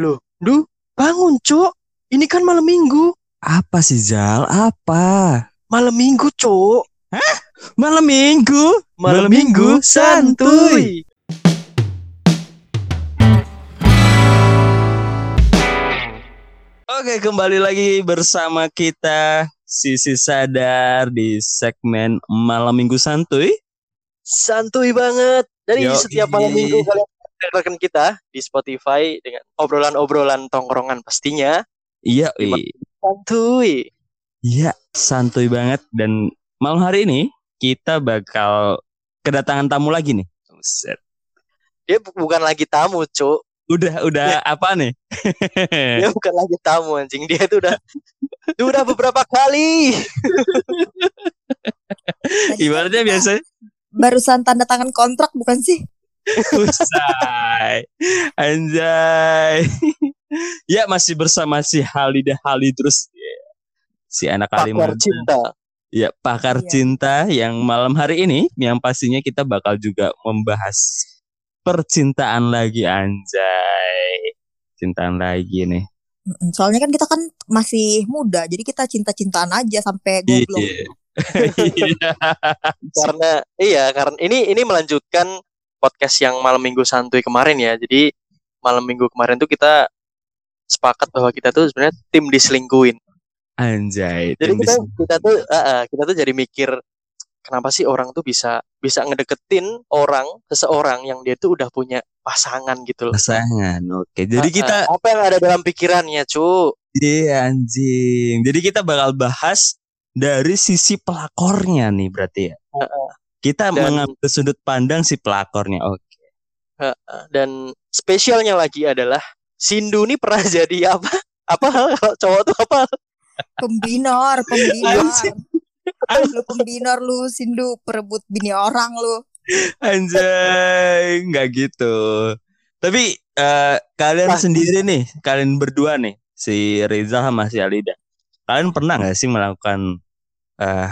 Loh, Du, bangun, Cuk. Ini kan malam minggu. Apa sih Zal? Apa? Malam minggu, Cuk. Malam minggu? Malam, minggu santuy. Oke, kembali lagi bersama kita Sisi Sadar di segmen Malam Minggu Santuy. Santuy banget. Jadi setiap malam minggu kalian dengarkan kita di Spotify dengan obrolan-obrolan tongkrongan pastinya. Iya. Santuy. iya, santuy banget dan malam hari ini kita bakal kedatangan tamu lagi nih. Buset. Dia bu- bukan lagi tamu, Cuk. Udah, udah Ya. apa nih? Dia bukan lagi tamu anjing. Dia itu udah dia udah beberapa kali. Ibaratnya biasa barusan tanda tangan kontrak bukan sih? Usai. Anjay. ya masih bersama si Halida Halidrus. Si anak Pakar cinta. Ya, pakar Iya. cinta yang malam hari ini yang pastinya kita bakal juga membahas percintaan lagi anjay. Cintaan lagi nih. Soalnya kan kita kan masih muda, jadi kita cinta-cintaan aja sampai goblok. Iya. Iya. Karena iya, karena ini ini melanjutkan podcast yang malam minggu santuy kemarin ya. Jadi malam minggu kemarin tuh kita sepakat bahwa kita tuh sebenarnya tim diselingkuin. Anjay. Jadi kita kita tuh ah, ah, kita tuh jadi mikir kenapa sih orang tuh bisa bisa ngedeketin orang seseorang yang dia tuh udah punya pasangan gitu loh. pasangan. Oke. Jadi ah, kita apa yang ada dalam pikirannya, cu? Iya anjing. Jadi kita bakal bahas dari sisi pelakornya nih berarti ya. Kita Dan- mengambil sudut pandang si pelakornya. Oke. Ah. Dan spesialnya lagi adalah Sindu nih pernah jadi apa? Apa hal kalau cowok tuh apa? Pembinor, pembinor. Lu pembinor lu Sindu perebut bini orang lu. Anjay, nggak gitu. Tapi eh, kalian Pasti. sendiri nih, kalian berdua nih, si Reza sama si Alida. Kalian pernah nggak sih melakukan eh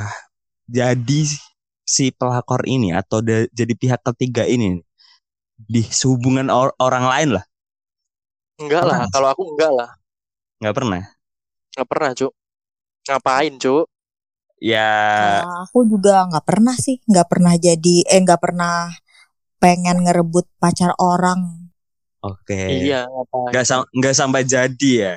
jadi si pelakor ini atau da- jadi pihak ketiga ini di hubungan or- orang lain lah? Enggak lah, kalau aku enggak lah. Nggak pernah. Nggak pernah, cu. Ngapain, cu? Ya, Nah, aku juga nggak pernah sih, nggak pernah jadi, eh nggak pernah pengen ngerebut pacar orang. oke. Iya, ngapain? Nggak sam- nggak sampai jadi ya.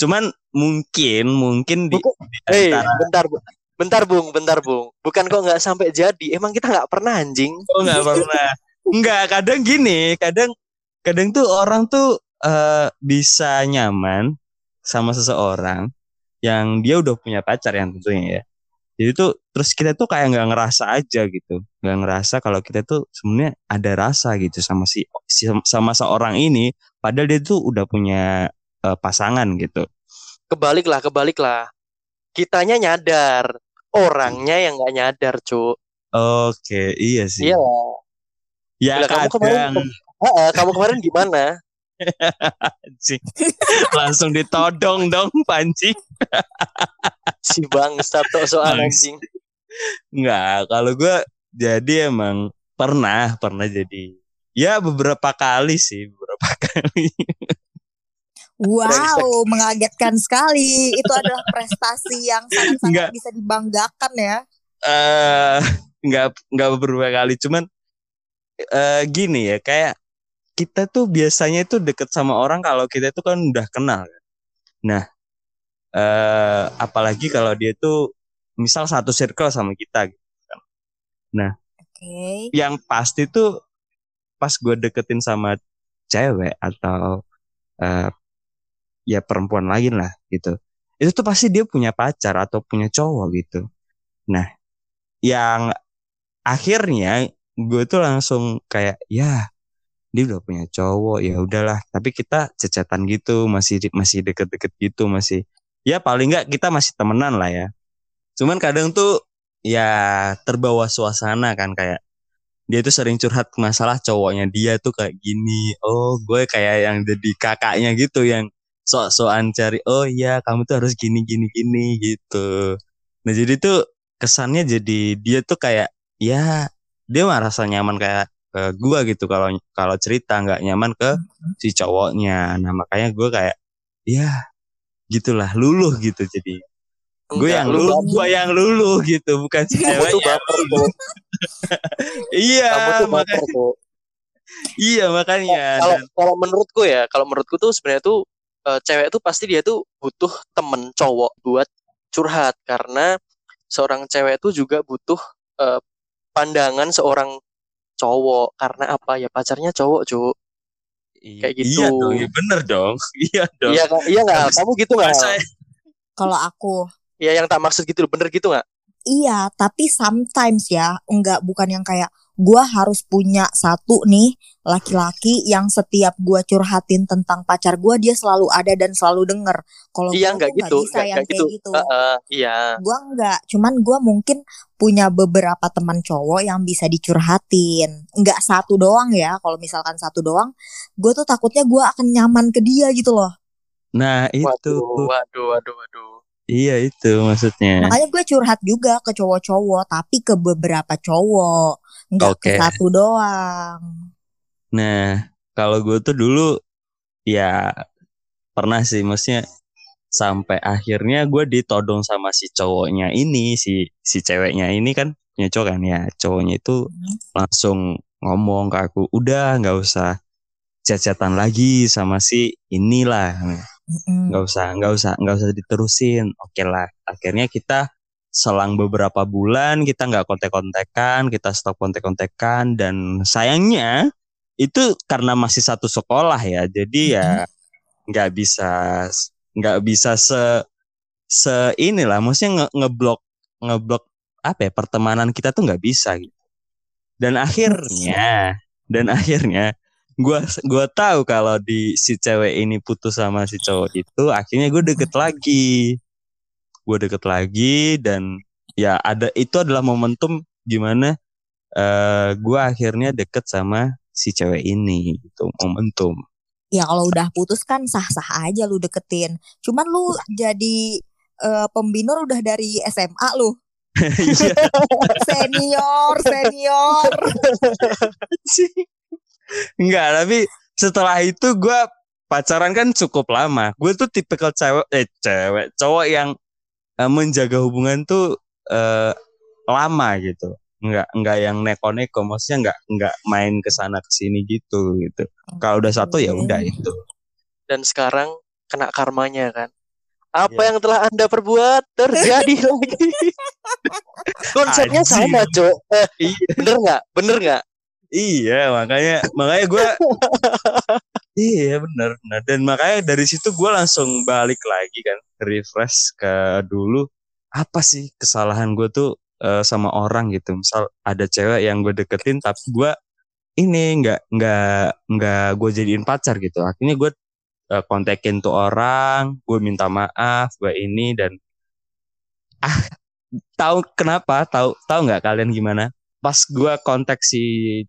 Cuman mungkin mungkin di, di Eh, antara bentar, Bu. Bentar, Bung, bentar, Bung. Bukan kok nggak sampai jadi. Emang kita nggak pernah anjing. Oh nggak pernah. Enggak, kadang gini, kadang kadang tuh orang tuh eh, bisa nyaman sama seseorang yang dia udah punya pacar yang tentunya ya. Jadi tuh terus kita tuh kayak nggak ngerasa aja gitu, nggak ngerasa kalau kita tuh sebenarnya ada rasa gitu sama si, si- sama seorang ini, padahal dia tuh udah punya eh, pasangan gitu. Kebalik lah, kebalik lah. Kitanya nyadar, orangnya yang nggak nyadar, cu. Oke, iya sih. Iya. Ya Gila, kamu kemarin kadang ah, kamu kemarin gimana? anjing. langsung ditodong dong Panci. Si bangsat tok soal anjing. Enggak, kalau gue jadi emang pernah, pernah jadi. Ya beberapa kali sih, beberapa kali. Wow, mengagetkan sekali. Itu adalah prestasi yang Nggak. sangat-sangat bisa dibanggakan ya. Eh, enggak enggak beberapa kali, cuman eh gini ya, kayak kita tuh biasanya itu deket sama orang kalau kita tuh kan udah kenal. kan. Nah, eh apalagi kalau dia tuh misal satu circle sama kita gitu kan. Oke. yang pasti tuh pas gue deketin sama cewek atau eh, ya perempuan lain lah gitu. Itu tuh pasti dia punya pacar atau punya cowok gitu. Nah yang akhirnya gue tuh langsung kayak ya dia udah punya cowok ya udahlah. Tapi kita cecetan gitu masih masih deket-deket gitu masih ya paling nggak kita masih temenan lah ya. Cuman kadang tuh ya terbawa suasana kan kayak dia tuh sering curhat masalah cowoknya dia tuh kayak gini. Oh gue kayak yang jadi kakaknya gitu yang sok-sokan cari oh iya kamu tuh harus gini gini gini gitu. Nah jadi tuh kesannya jadi dia tuh kayak ya dia merasa nyaman kayak ke gue gitu kalau kalau cerita nggak nyaman ke si cowoknya. Nah makanya gue kayak ya gitulah luluh gitu jadi. Gue Enggak, yang lu luluh baper. gue yang luluh gitu bukan si Kamu tuh ceweknya baper tuh. iya Kamu tuh makanya iya makanya. Kalau kalau menurutku ya, kalau menurutku tuh sebenarnya tuh eh, cewek tuh pasti dia tuh butuh temen cowok buat curhat. Karena seorang cewek tuh juga butuh eh, pandangan seorang cowok. Karena apa? Ya pacarnya cowok cuy kayak gitu. iya dong. Iya bener dong. Iya dong. Iya kan? Iya nggak? Kamu gitu nggak? Kalau aku. Ya yang tak maksud gitu loh. Bener gitu nggak? Iya, tapi sometimes ya, enggak bukan yang kayak gua harus punya satu nih laki-laki yang setiap gua curhatin tentang pacar gua dia selalu ada dan selalu denger. Kalau iya gua nggak tuh gitu bisa nggak yang nggak kayak gitu gitu. Heeh, iya Gua enggak, cuman gua mungkin punya beberapa teman cowok yang bisa dicurhatin. Enggak satu doang ya. Kalau misalkan satu doang, gua tuh takutnya gua akan nyaman ke dia gitu loh. nah itu waduh waduh waduh waduh iya itu maksudnya Makanya gue curhat juga ke cowok-cowok, tapi ke beberapa cowok, enggak Oke. ke satu doang. Nah, kalau gue tuh dulu ya pernah sih, maksudnya sampai akhirnya gue ditodong sama si cowoknya ini, si si ceweknya ini kan punya cowok kan ya, cowoknya itu Hmm. langsung ngomong ke aku, udah nggak usah chat-chatan lagi sama si inilah, nggak usah nggak usah nggak usah diterusin, oke lah. Akhirnya kita selang beberapa bulan kita nggak kontek-kontekan, kita stop kontek-kontekan dan sayangnya itu karena masih satu sekolah ya, jadi ya nggak bisa nggak bisa se se inilah, maksudnya nge ngeblok ngeblok apa ya pertemanan kita tuh nggak bisa gitu. Dan akhirnya dan akhirnya gua gua tahu kalau di si cewek ini putus sama si cowok itu, akhirnya gue deket lagi, gue deket lagi dan ya ada itu adalah momentum gimana eh gue akhirnya deket sama si cewek ini gitu momentum Ya kalau udah putus kan sah-sah aja lu deketin. Cuman lu jadi eh, pembinor udah dari SMA lu. Iya Senior, senior. Enggak, tapi setelah itu gue pacaran kan cukup lama. Gue tuh tipikal cewek, eh cewek, cowok yang eh, menjaga hubungan tuh eh, lama gitu. Enggak, enggak yang neko-neko, maksudnya enggak, enggak main ke sana ke sini gitu gitu. Kalau udah satu ya udah itu. dan sekarang kena karmanya kan apa Iya. yang telah anda perbuat terjadi lagi konsepnya Anjing. sama cok eh, Iya. bener nggak bener nggak Iya, makanya makanya gue Iya benar benar. Dan makanya dari situ gue langsung balik lagi kan refresh ke dulu apa sih kesalahan gue tuh eh, sama orang gitu. Misal ada cewek yang gue deketin tapi gue ini nggak nggak nggak gue jadiin pacar gitu. Akhirnya gue eh, kontekin tuh orang gue minta maaf gue ini dan ah tahu kenapa? Tahu tahu nggak kalian gimana? Pas gue kontak si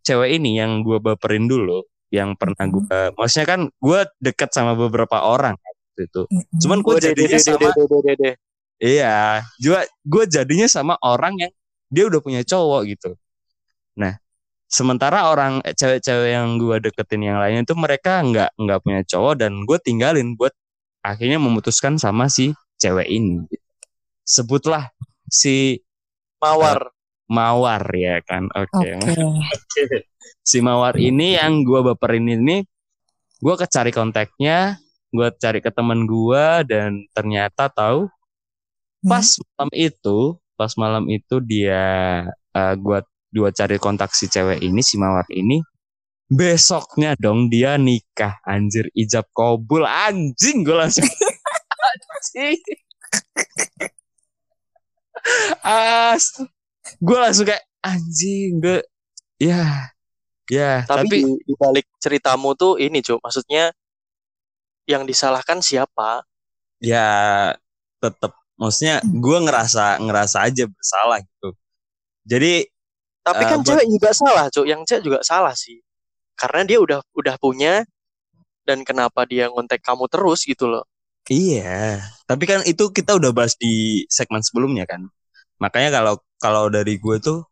cewek ini yang gue baperin dulu yang pernah gue maksudnya kan gue deket sama beberapa orang waktu itu. Mm-mm. cuman gue Wede, jadinya dede, sama dede, dede, dede. iya juga gue jadinya sama orang yang dia udah punya cowok gitu. Nah sementara orang eh, cewek-cewek yang gue deketin yang lainnya itu mereka nggak nggak punya cowok dan gue tinggalin buat akhirnya memutuskan sama si cewek ini. Sebutlah si mawar mawar ya kan? Oke. Oke. si Mawar ini yang gue baperin ini gue kecari kontaknya gue cari ke temen gue dan ternyata tahu pas malam itu pas malam itu dia eh, gua gua cari kontak si cewek ini si Mawar ini besoknya dong dia nikah. Anjir ijab kabul. Anjing gue langsung. Anjing gue langsung kayak anjing gue ya ya tapi, tapi, di, di balik ceritamu tuh ini cok maksudnya yang disalahkan siapa? Ya tetap maksudnya gue ngerasa ngerasa aja bersalah gitu. Jadi tapi Eh, kan buat- cewek juga salah cok yang cewek juga salah sih. Karena dia udah udah punya dan kenapa dia ngontek kamu terus gitu loh. Iya, tapi kan itu kita udah bahas di segmen sebelumnya kan. Makanya kalau kalau dari gue tuh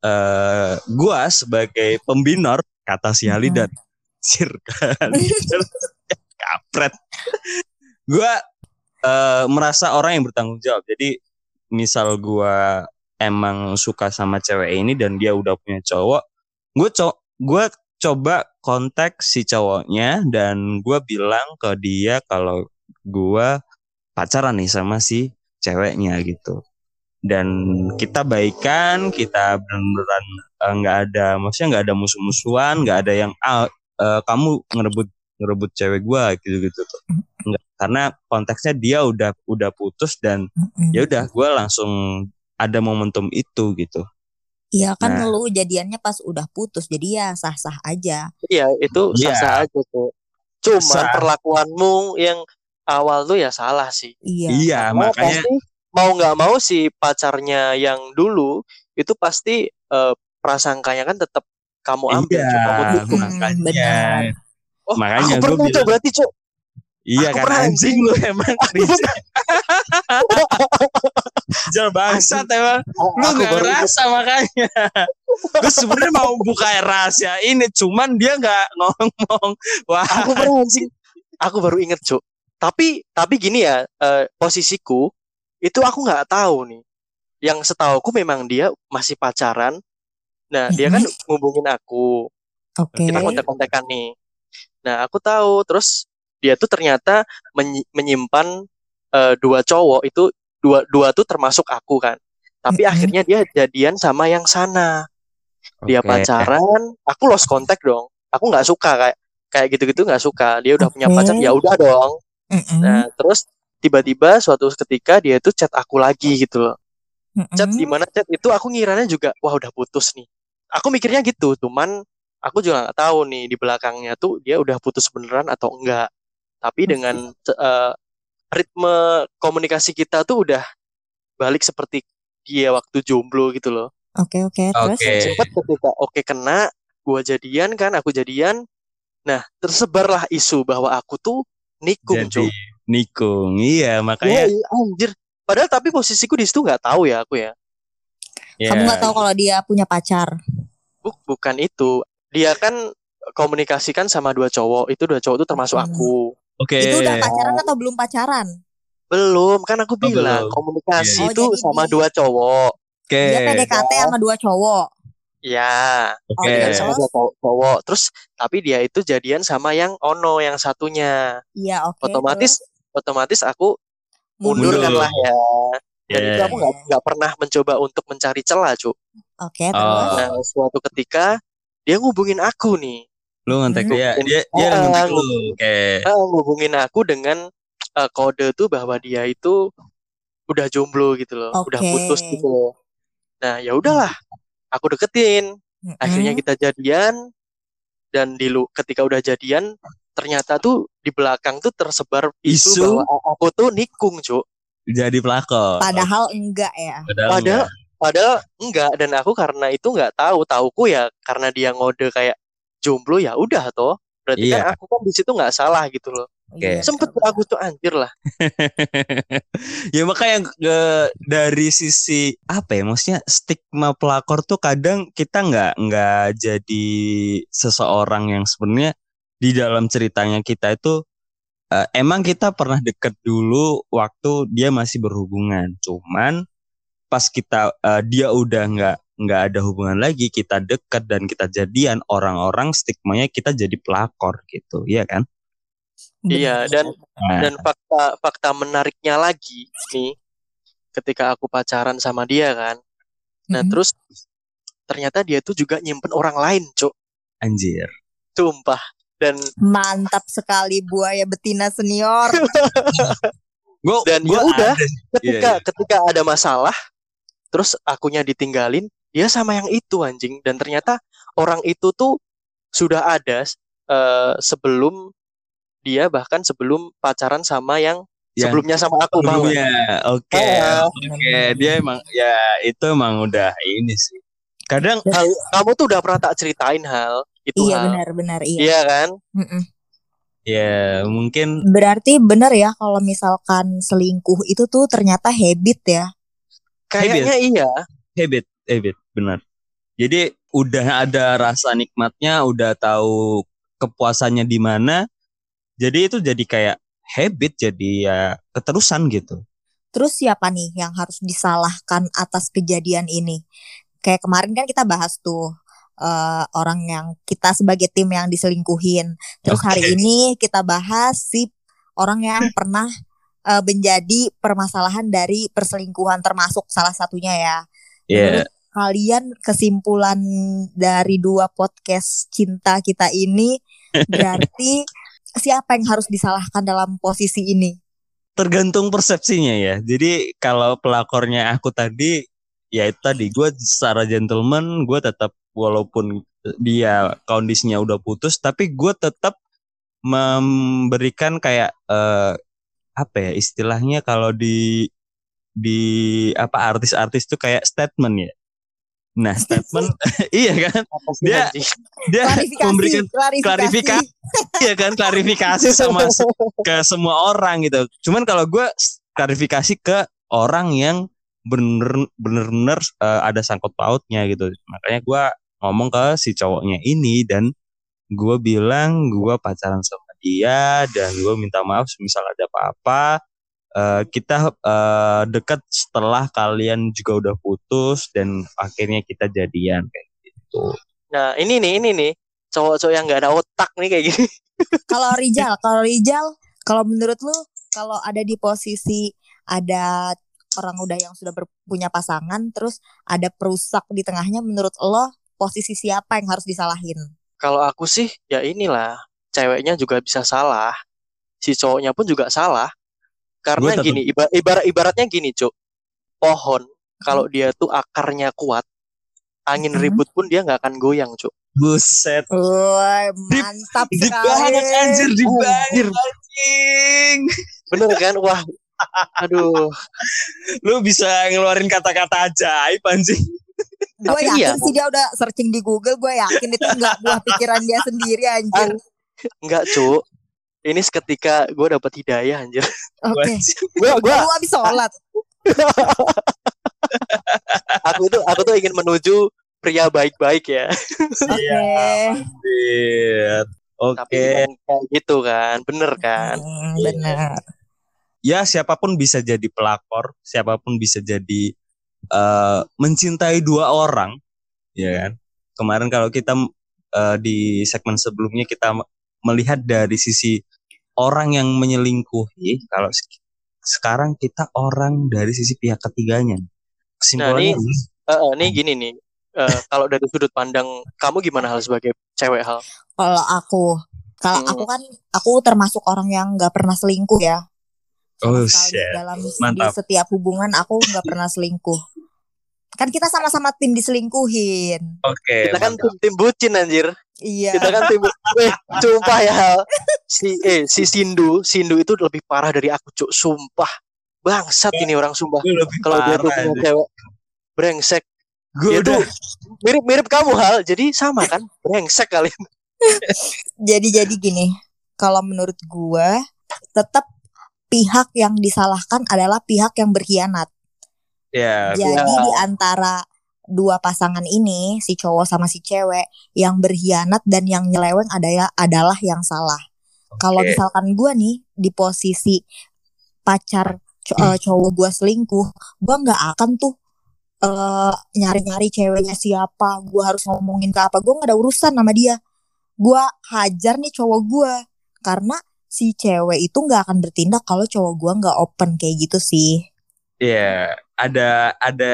eh gua sebagai pembinor kata si Ali dan circle kapret. Gua eh, merasa orang yang bertanggung jawab. Jadi misal gua emang suka sama cewek ini dan dia udah punya cowok, gue co gue coba kontak si cowoknya dan gue bilang ke dia kalau gue pacaran nih sama si ceweknya gitu dan kita baikan kita beneran eh, nggak ada maksudnya nggak ada musuh-musuhan nggak ada yang ah eh, kamu ngerebut ngerebut cewek gue gitu gitu tuh Nggak, karena konteksnya dia udah udah putus dan ya udah gue langsung ada momentum itu gitu Iya kan Nah. lu jadiannya pas udah putus jadi ya sah-sah aja. Iya, itu Iya. sah-sah aja tuh. Cuman Sah. perlakuanmu yang awal tuh ya salah sih. Iya. iya makanya pasti mau nggak mau si pacarnya yang dulu itu pasti eh, prasangkanya kan tetap kamu ambil, Iya, Cuk. kamu tutup. Hmm, makanya benar. Oh, makanya aku pernah bilang- berarti cuk. Iya Aku kan pernah anjing lu emang Rizal bangsat emang Lu Aku gak baru ngerasa makanya Gue sebenarnya mau buka rahasia ini Cuman dia gak ngomong Wah aku pernah anjing. Aku baru inget cuk. Tapi tapi gini ya eh, posisiku itu aku nggak tahu nih. Yang setauku memang dia masih pacaran. Nah dia kan ngubungin aku. Oke. kita kontak-kontakan nih. Nah, aku tahu terus dia tuh ternyata menyi- menyimpan eh, dua cowok itu dua dua tuh termasuk aku kan. Tapi Mm-mm. akhirnya dia jadian sama yang sana. Dia Oke. pacaran, aku lost contact dong. Aku nggak suka kayak kayak gitu-gitu nggak suka. Dia udah punya Oke. pacar, ya udah dong. Mm-mm. Nah, terus tiba-tiba suatu ketika dia tuh chat aku lagi gitu loh. Chat di mana chat itu aku ngiranya juga wah udah putus nih. Aku mikirnya gitu, cuman aku juga nggak tahu nih di belakangnya tuh dia udah putus beneran atau enggak. Tapi dengan eh, ritme komunikasi kita tuh udah balik seperti dia waktu jomblo gitu loh. Oke oke terus. Oke. Cepet ketika oke kena, gua jadian kan, aku jadian. Nah, tersebarlah isu bahwa aku tuh nikung, Jadi cuy. Nikung Iya makanya Wah, anjir. Padahal tapi posisiku di situ nggak tahu ya aku ya. ya, Kamu nggak tahu kalau dia punya pacar. Buk, bukan itu. Dia kan komunikasikan sama dua cowok. Itu dua cowok itu termasuk Hmm. aku. Oke Itu udah pacaran atau belum pacaran? Belum, kan aku bilang belum. komunikasi itu Oh, jadi sama dua cowok. Oke Dia PDKT sama dua cowok. Ya, Oke Oke. jadian sama dua cowok, cowok. Terus tapi dia itu jadian sama yang ono yang satunya. Iya oke. otomatis terus otomatis aku mundur, Mundur. kan lah ya. Dan Ya. itu aku nggak nggak pernah mencoba untuk mencari celah, Cuk. Oke Oh. terus. Nah, suatu ketika dia ngubungin aku nih. Lu ngontek Hmm. dia Dia, dia Ah, ngontek lu Oke Ah, ngubungin aku dengan eh, kode tuh bahwa dia itu udah jomblo gitu loh, udah Oke. putus gitu loh. Nah, ya udahlah, aku deketin. Akhirnya kita jadian dan di lu ketika udah jadian ternyata tuh di belakang tuh tersebar isu, Isu? bahwa aku tuh nikung, Cuk. Jadi pelakor Padahal enggak ya. Padahal Padahal enggak. padahal enggak dan aku karena itu nggak tahu, tauku ya karena dia ngode kayak jomblo ya udah toh. Berarti Iya. kan aku kan di situ nggak salah gitu loh. Oke. Iya, Sempet betul. aku tuh anjir lah. ya makanya eh, dari sisi apa ya maksudnya stigma pelakor tuh kadang kita nggak nggak jadi seseorang yang sebenarnya di dalam ceritanya kita itu eh, emang kita pernah deket dulu waktu dia masih berhubungan cuman pas kita eh, dia udah nggak nggak ada hubungan lagi kita deket dan kita jadian orang-orang stigmanya kita jadi pelakor gitu iya kan Iya, dan Nah, dan fakta fakta menariknya lagi nih ketika aku pacaran sama dia kan. Nah, Mm-mm. terus ternyata dia tuh juga nyimpen orang lain, Cuk. anjir Sumpah. Dan Mantap sekali buaya betina senior. gua, Dan gua ya udah, ada ketika Iya, ketika ada masalah terus akunya ditinggalin, dia sama yang itu anjing dan ternyata orang itu tuh sudah ada eh, sebelum dia bahkan sebelum pacaran sama yang Yang sebelumnya sama aku? Sebelumnya, oke, Ah, oke, dia emang ya itu emang udah ini sih. Kadang hal kamu tuh udah pernah tak ceritain hal itu iya hal benar-benar iya. iya kan Mm-mm. ya mungkin Berarti benar ya kalau misalkan selingkuh itu tuh ternyata habit ya. kayaknya iya habit, habit, benar. Jadi udah ada rasa nikmatnya, udah tahu kepuasannya di mana. Jadi itu jadi kayak habit, jadi ya keterusan gitu. Terus siapa nih yang harus disalahkan atas kejadian ini? Kayak kemarin kan kita bahas tuh uh, orang yang kita sebagai tim yang diselingkuhin. Terus hari Oke. ini kita bahas si orang yang pernah uh, menjadi permasalahan dari perselingkuhan termasuk salah satunya ya. Iya. Menurut kalian kesimpulan dari dua podcast cinta kita ini berarti siapa yang harus disalahkan dalam posisi ini? tergantung persepsinya ya. Jadi kalau pelakornya aku tadi, ya itu tadi gue secara gentleman, gue tetap walaupun dia kondisinya udah putus, tapi gue tetap memberikan kayak eh, apa ya istilahnya kalau di di apa artis-artis tuh kayak statement ya. Nah statement iya kan Dia- dia Klarifikasi, memberikan klarifikasi. klarifikasi. Iya kan klarifikasi sama ke semua orang gitu. Cuman kalau gue klarifikasi ke orang yang bener bener-bener eh, ada sangkut pautnya gitu. Makanya gue ngomong ke si cowoknya ini dan gue bilang gue pacaran sama dia dan gue minta maaf misal ada apa-apa. Eh, kita eh, dekat setelah kalian juga udah putus dan akhirnya kita jadian kayak gitu. Nah ini nih ini nih cowok-cowok yang nggak ada otak nih kayak gini. Kalau Rijal, kalau Rijal, kalau menurut lu kalau ada di posisi ada orang udah yang sudah berpunya pasangan terus ada perusak di tengahnya menurut lo posisi siapa yang harus disalahin? Kalau aku sih ya inilah ceweknya juga bisa salah, si cowoknya pun juga salah. Karena Gua tetep- gini iba- ibarat ibaratnya gini cuk, pohon kalau dia tuh akarnya kuat, angin Hmm. ribut pun dia nggak akan goyang cuk. Buset. Woi, mantap sekali. Dibanget anjir, Anjir. anjing. Bener kan? Wah, aduh. Lu bisa ngeluarin kata-kata ajaib anjing. Gue Tapi yakin iya. sih dia udah searching di Google, gue yakin itu nggak buah pikiran dia sendiri anjir. Enggak cuk. Ini seketika gue dapet hidayah anjir. Oke. Gue gue Lu habis sholat. aku itu aku tuh ingin menuju pria baik-baik ya. Oke. Iya. Tapi Oke. bukan kayak gitu kan, bener kan? Hmm, benar. Ya siapa pun bisa jadi pelakor, siapa pun bisa jadi eh, mencintai dua orang, ya kan? Kemarin kalau kita eh, di segmen sebelumnya kita melihat dari sisi orang yang menyelingkuhi, kalau se- sekarang kita orang dari sisi pihak ketiganya. Kesimpulannya Nah, Eh, eh, nih gini nih. Eh, kalau dari sudut pandang kamu gimana hal sebagai cewek hal? Kalau aku, kalau Hmm. aku kan aku termasuk orang yang nggak pernah selingkuh ya. Oh, shit. dalam di setiap hubungan aku nggak pernah selingkuh. Kan kita sama-sama tim diselingkuhin. Oke. Kita kan tim, tim bucin anjir. Iya. Kita kan tim eh, sumpah ya hal. Si eh si Sindu, Sindu itu lebih parah dari aku, Cuk. Sumpah. Bangsat ini orang sumpah. Kalau dia tuh punya cewek brengsek. Gue tuh mirip-mirip kamu hal. Jadi sama kan? Brengsek kalian. Jadi jadi gini, kalau menurut gua tetap pihak yang disalahkan adalah pihak yang berkhianat. ya Jadi Ya. di antara dua pasangan ini, si cowok sama si cewek, yang berkhianat dan yang nyeleweng adalah adalah yang salah. Kalau Oke. misalkan gua nih di posisi pacar co- eh, cowok gua selingkuh, gua nggak akan tuh eh, nyari-nyari ceweknya siapa, gua harus ngomongin ke apa, gua nggak ada urusan sama dia. Gua hajar nih cowok gua karena si cewek itu nggak akan bertindak kalau cowok gua nggak open kayak gitu sih. Iya, ada ada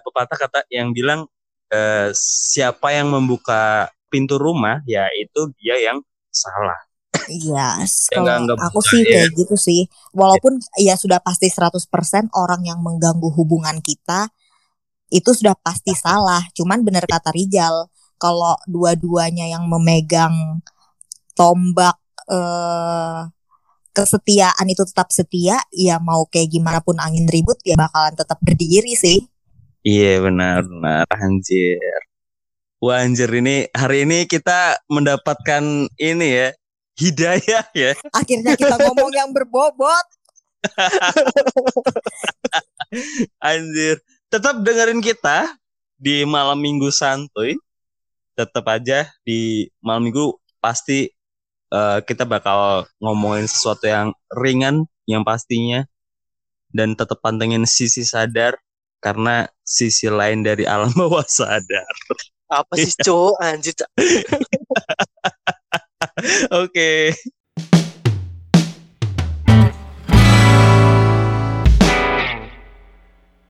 pepatah kata yang bilang eh, siapa yang membuka pintu rumah ya itu dia yang salah. Iya, Ya, nggak- kalau aku sih ya. kayak gitu sih. Walaupun ya sudah pasti 100% orang yang mengganggu hubungan kita itu sudah pasti salah. Cuman bener kata Rijal, kalau dua-duanya yang memegang tombak eh kesetiaan itu tetap setia, ya mau kayak gimana pun angin ribut ya bakalan tetap berdiri sih. Iya benar benar anjir. Wah anjir ini hari ini kita mendapatkan ini ya hidayah ya. Akhirnya kita ngomong yang berbobot. Anjir. Tetap dengerin kita di malam minggu santuy tetap aja di malam minggu pasti uh, kita bakal ngomongin sesuatu yang ringan yang pastinya dan tetap pantengin sisi sadar karena sisi lain dari alam bawah sadar. Apa sih cowok anjir? Oke. Okay.